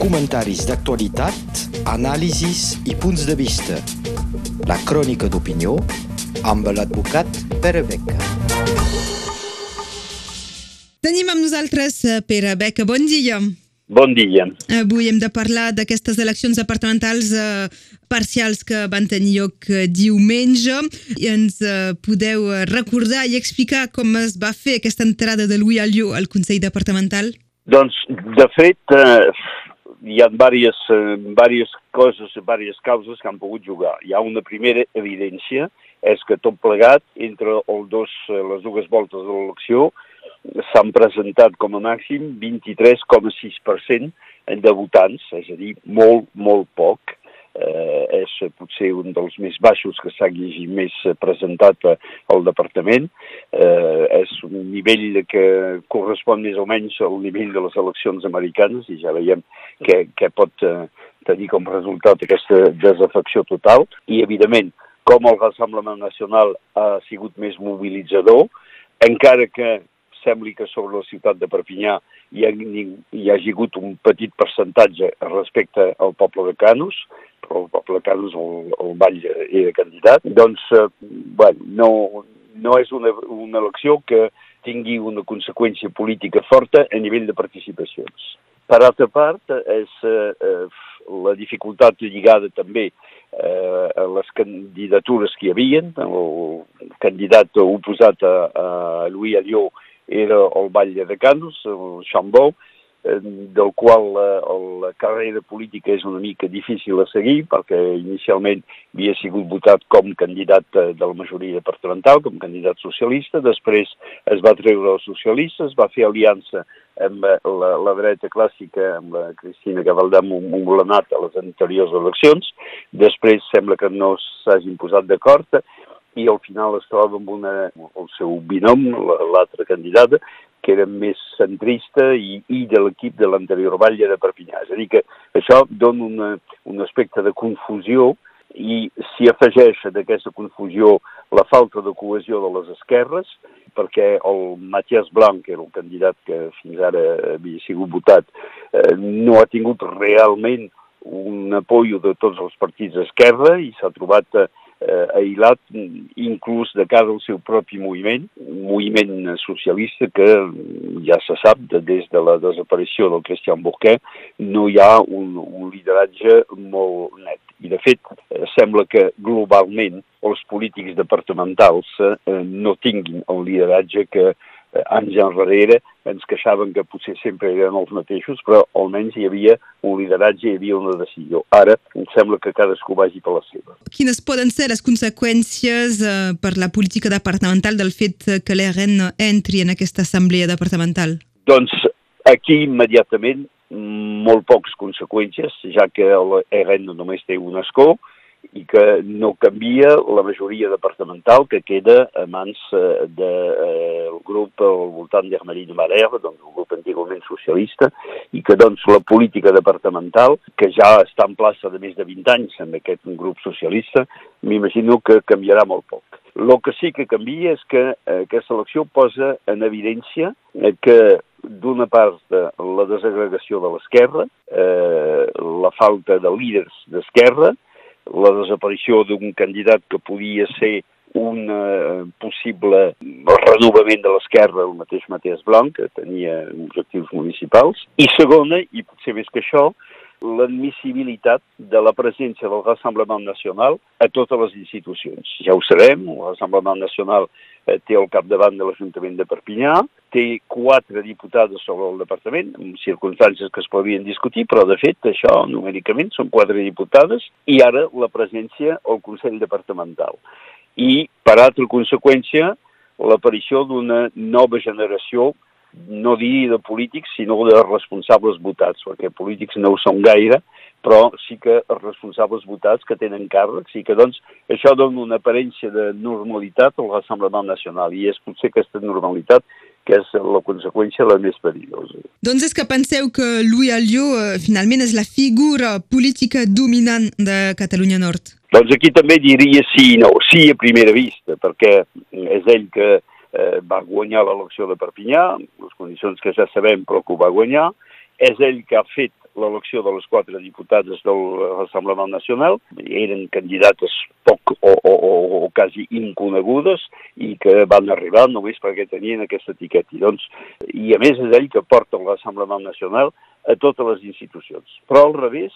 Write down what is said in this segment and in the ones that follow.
comentaris d'actualitat, anàlisis i punts de vista. La crònica d'opinió amb l'advocat Pere Beca. Tenim amb nosaltres eh, Pere Beca. Bon dia. Bon dia. Avui hem de parlar d'aquestes eleccions departamentals eh, parcials que van tenir lloc eh, diumenge. I ens eh, podeu recordar i explicar com es va fer aquesta entrada de Louis Alliot al Consell Departamental? Doncs, de fet, eh, hi ha diverses, eh, diverses coses, diverses causes que han pogut jugar. Hi ha una primera evidència, és que tot plegat, entre el dos, eh, les dues voltes de l'elecció, s'han presentat com a màxim 23,6% de votants, és a dir, molt, molt poc. Eh, és potser un dels més baixos que s'hagi més presentat al departament. Eh, és un nivell que correspon més o menys al nivell de les eleccions americanes i ja veiem que, que pot eh, tenir com resultat aquesta desafecció total. I, evidentment, com el Rassemblement Nacional ha sigut més mobilitzador, encara que sembli que sobre la ciutat de Perpinyà hi ha, hi ha hagut un petit percentatge respecte al poble de Canus, el poble Canus, el, el Vall era candidat, doncs, eh, bueno, no, no és una, una elecció que tingui una conseqüència política forta a nivell de participacions. Per altra part, és eh, eh la dificultat lligada també eh, a les candidatures que hi havia. El candidat oposat a, a Louis Alliot era el Batlle de Canus, el Chambó, del qual la, la carrera política és una mica difícil de seguir perquè inicialment havia sigut votat com candidat de la majoria departamental, com candidat socialista, després es va treure els socialistes, va fer aliança amb la, la dreta clàssica, amb la Cristina Gavaldà Montbolanat a les anteriors eleccions, després sembla que no s'hagin posat d'acord i al final es troba amb una, el seu binom, l'altra candidata, que era més centrista i, i de l'equip de l'anterior Batlle de Perpinyà. És a dir, que això dona una, un aspecte de confusió i s'hi afegeix d'aquesta confusió la falta de cohesió de les esquerres, perquè el Matías Blanc, que era el candidat que fins ara havia sigut votat, eh, no ha tingut realment un apoyo de tots els partits d'esquerra i s'ha trobat eh, eh, aïllat inclús de cara al seu propi moviment, un moviment socialista que ja se sap, de, des de la desaparició del Christian Bourquet, no hi ha un, un lideratge molt net. I, de fet, eh, sembla que globalment els polítics departamentals eh, no tinguin el lideratge que eh, anys enrere ens queixaven que potser sempre eren els mateixos, però almenys hi havia un lideratge, hi havia una decisió. Ara em sembla que cadascú vagi per la seva. Quines poden ser les conseqüències eh, per la política departamental del fet que l'ERN entri en aquesta assemblea departamental? Doncs aquí immediatament molt poques conseqüències, ja que l'ERN només té un escó, i que no canvia la majoria departamental que queda a mans eh, del de, eh, grup al voltant d'Hermelino Maler, doncs un grup antigament socialista, i que doncs la política departamental, que ja està en plaça de més de 20 anys amb aquest grup socialista, m'imagino que canviarà molt poc. El que sí que canvia és que eh, aquesta elecció posa en evidència eh, que d'una part la desagregació de l'esquerra, eh, la falta de líders d'esquerra, la desaparició d'un candidat que podia ser un eh, possible renovament de l'esquerra, el mateix Matías Blanc, que tenia objectius municipals, i segona, i potser més que això, l'admissibilitat de la presència del Rassemblement Nacional a totes les institucions. Ja ho sabem, el Rassemblement Nacional eh, té al capdavant de l'Ajuntament de Perpinyà, té quatre diputades sobre el departament, amb circumstàncies que es podien discutir, però de fet això numèricament són quatre diputades, i ara la presència al Consell Departamental. I, per altra conseqüència, l'aparició d'una nova generació no dir de polítics, sinó de responsables votats, perquè polítics no ho són gaire, però sí que els responsables votats que tenen càrrecs i que doncs això dona una aparència de normalitat al Rassemblement Nacional i és potser aquesta normalitat que és la conseqüència la més perillosa. Doncs és que penseu que Louis Alliot eh, finalment és la figura política dominant de Catalunya Nord? Doncs aquí també diria sí i no. Sí a primera vista, perquè és ell que eh, va guanyar l'elecció de Perpinyà, les condicions que ja sabem però que ho va guanyar, és ell que ha fet l'elecció de les quatre diputades de l'Assemblement Nacional. Eren candidates poc o, o, o, o quasi inconegudes i que van arribar només perquè tenien aquesta etiqueta. I, doncs, I a més és ell que porta l'Assemblement Nacional a totes les institucions. Però al revés,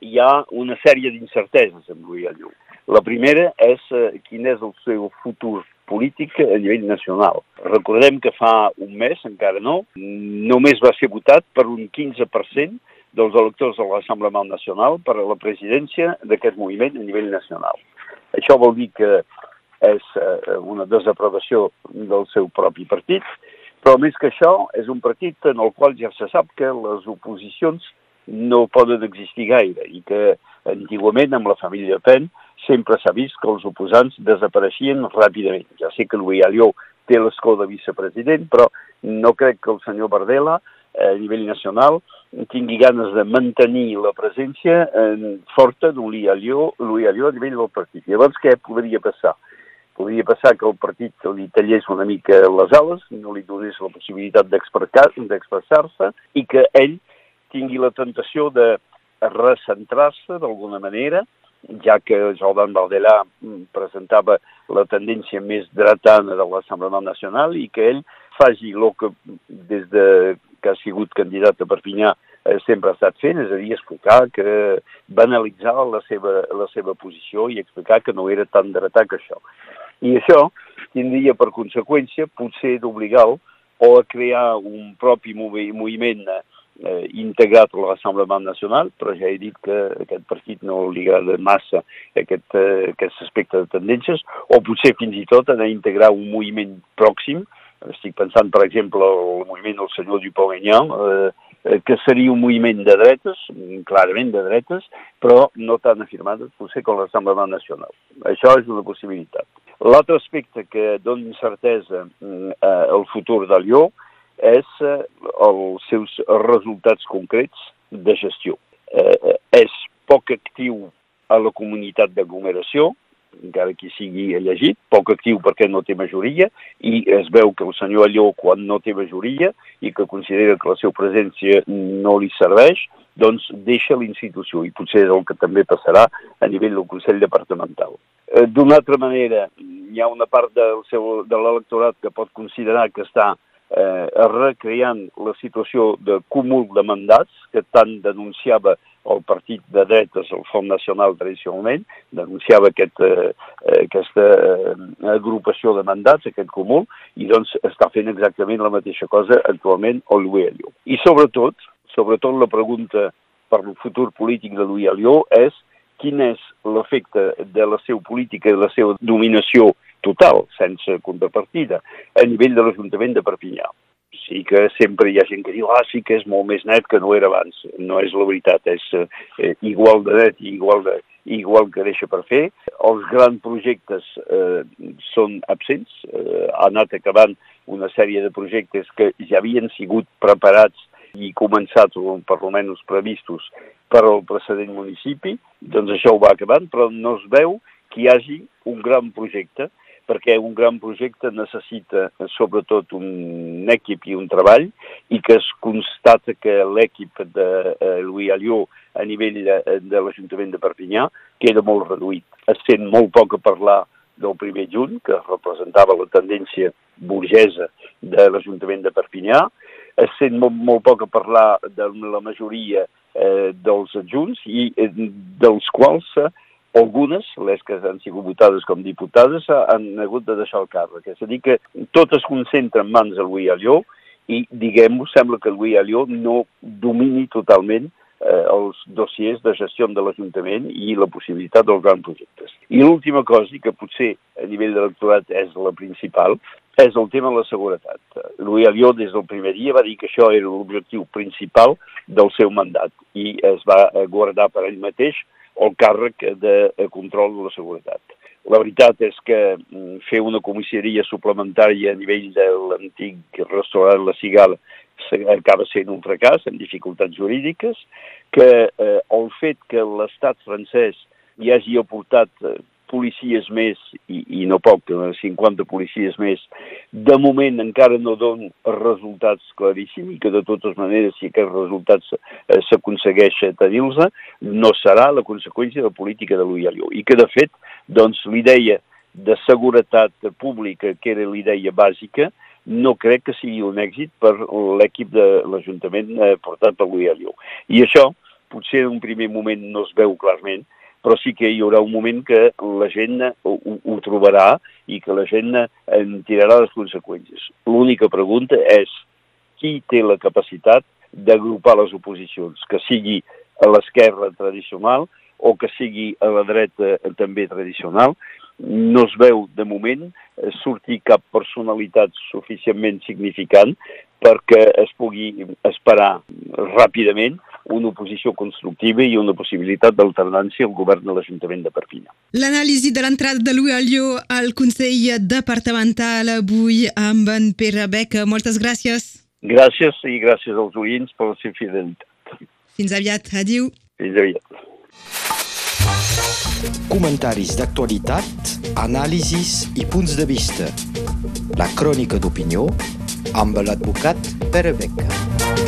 hi ha una sèrie d'incerteses amb Louis Alliot. La primera és eh, quin és el seu futur polític a nivell nacional. Recordem que fa un mes, encara no, només va ser votat per un 15% dels electors de l'Assemblement Nacional per a la presidència d'aquest moviment a nivell nacional. Això vol dir que és eh, una desaprovació del seu propi partit, però més que això és un partit en el qual ja se sap que les oposicions no poden existir gaire i que antigament amb la família Pen sempre s'ha vist que els oposants desapareixien ràpidament. Ja sé que Louis Alió té l'escó de vicepresident, però no crec que el senyor Bardella a nivell nacional tingui ganes de mantenir la presència en forta d'un Louis Alió, Louis Alió a nivell del partit. Llavors, què podria passar? Podria passar que el partit li tallés una mica les ales, no li donés la possibilitat d'expressar-se i que ell tingui la tentació de recentrar-se d'alguna manera, ja que Jordan Bardella presentava la tendència més dretana de l'Assemblea Nacional i que ell faci el que des de que ha sigut candidat a Perpinyà eh, sempre ha estat fent, és a dir, explicar que banalitzar la seva, la seva posició i explicar que no era tan dretà que això. I això tindria per conseqüència potser d'obligar-lo o a crear un propi moviment eh, integrat a l'Assemblement Nacional, però ja he dit que aquest partit no li agrada massa aquest, eh, aquest aspecte de tendències, o potser fins i tot anar a integrar un moviment pròxim, estic pensant, per exemple, el moviment del senyor Dupont-Aignan, eh, eh, que seria un moviment de dretes, clarament de dretes, però no tan afirmat potser com l'Assemblement Nacional. Això és una possibilitat. L'altre aspecte que dona incertesa mm, eh, al futur de Lió és eh, els seus resultats concrets de gestió. Eh, eh, és poc actiu a la comunitat d'aglomeració, encara que sigui llegit, poc actiu perquè no té majoria, i es veu que el senyor Alló, quan no té majoria i que considera que la seva presència no li serveix, doncs deixa la institució, i potser és el que també passarà a nivell del Consell Departamental. D'una altra manera, hi ha una part del seu, de l'electorat que pot considerar que està eh, recreant la situació de cúmul de mandats que tant denunciava el partit de dretes, el Front Nacional tradicionalment, denunciava aquest, eh, aquesta eh, agrupació de mandats, aquest cúmul, i doncs està fent exactament la mateixa cosa actualment el Louis Alió. I sobretot, sobretot la pregunta per el futur polític de Louis Alió és quin és l'efecte de la seva política i la seva dominació total, sense contrapartida, a nivell de l'Ajuntament de Perpinyà. Sí que sempre hi ha gent que diu ah, sí que és molt més net que no era abans. No és la veritat, és eh, igual de net i igual, de, igual que deixa per fer. Els grans projectes eh, són absents, eh, ha anat acabant una sèrie de projectes que ja havien sigut preparats i començats, o per almenys previstos, per al precedent municipi, doncs això ho va acabant, però no es veu que hi hagi un gran projecte perquè un gran projecte necessita sobretot un equip i un treball i que es constata que l'equip de eh, Louis Alió a nivell de, de l'Ajuntament de Perpinyà queda molt reduït. Es sent molt poc a parlar del primer juny, que representava la tendència burgesa de l'Ajuntament de Perpinyà, es sent molt, molt poc a parlar de la majoria eh, dels adjunts i eh, dels quals eh, algunes, les que han sigut votades com diputades, han hagut de deixar el càrrec. És a dir, que tot es concentra en mans de Louis Alió i, diguem-ho, sembla que Louis Alió no domini totalment eh, els dossiers de gestió de l'Ajuntament i la possibilitat dels grans projectes. I l'última cosa, i que potser a nivell d'electorat és la principal, és el tema de la seguretat. Louis Alió des del primer dia va dir que això era l'objectiu principal del seu mandat i es va guardar per ell mateix el càrrec de control de la seguretat. La veritat és que mm, fer una comissaria suplementària a nivell de l'antic restaurant La Cigala acaba sent un fracàs amb dificultats jurídiques, que eh, el fet que l'estat francès hi hagi aportat eh, policies més, i, i no poc, 50 policies més, de moment encara no donen resultats claríssims i que de totes maneres, si aquests resultats eh, s'aconsegueix tenir-los, no serà la conseqüència de la política de l'Uialio. I que, de fet, doncs, l'idea de seguretat pública, que era l'idea bàsica, no crec que sigui un èxit per l'equip de l'Ajuntament eh, portat per l'Uialio. I això, potser en un primer moment no es veu clarament, però sí que hi haurà un moment que la gent ho, ho trobarà i que la gent en tirarà les conseqüències. L'única pregunta és qui té la capacitat d'agrupar les oposicions, que sigui a l'esquerra tradicional o que sigui a la dreta també tradicional, no es veu de moment sortir cap personalitat suficientment significant perquè es pugui esperar ràpidament una oposició constructiva i una possibilitat d'alternància al govern de l'Ajuntament de Perpinyà. L'anàlisi de l'entrada de l'UALIO al Consell Departamental avui amb en Pere Beca. Moltes gràcies. Gràcies i gràcies als oients per la seva fidelitat. Fins aviat. Adiu. Fins aviat. Comentaris d'actualitat, anàlisis i punts de vista. La crònica d'opinió amb l'advocat Pere Beca.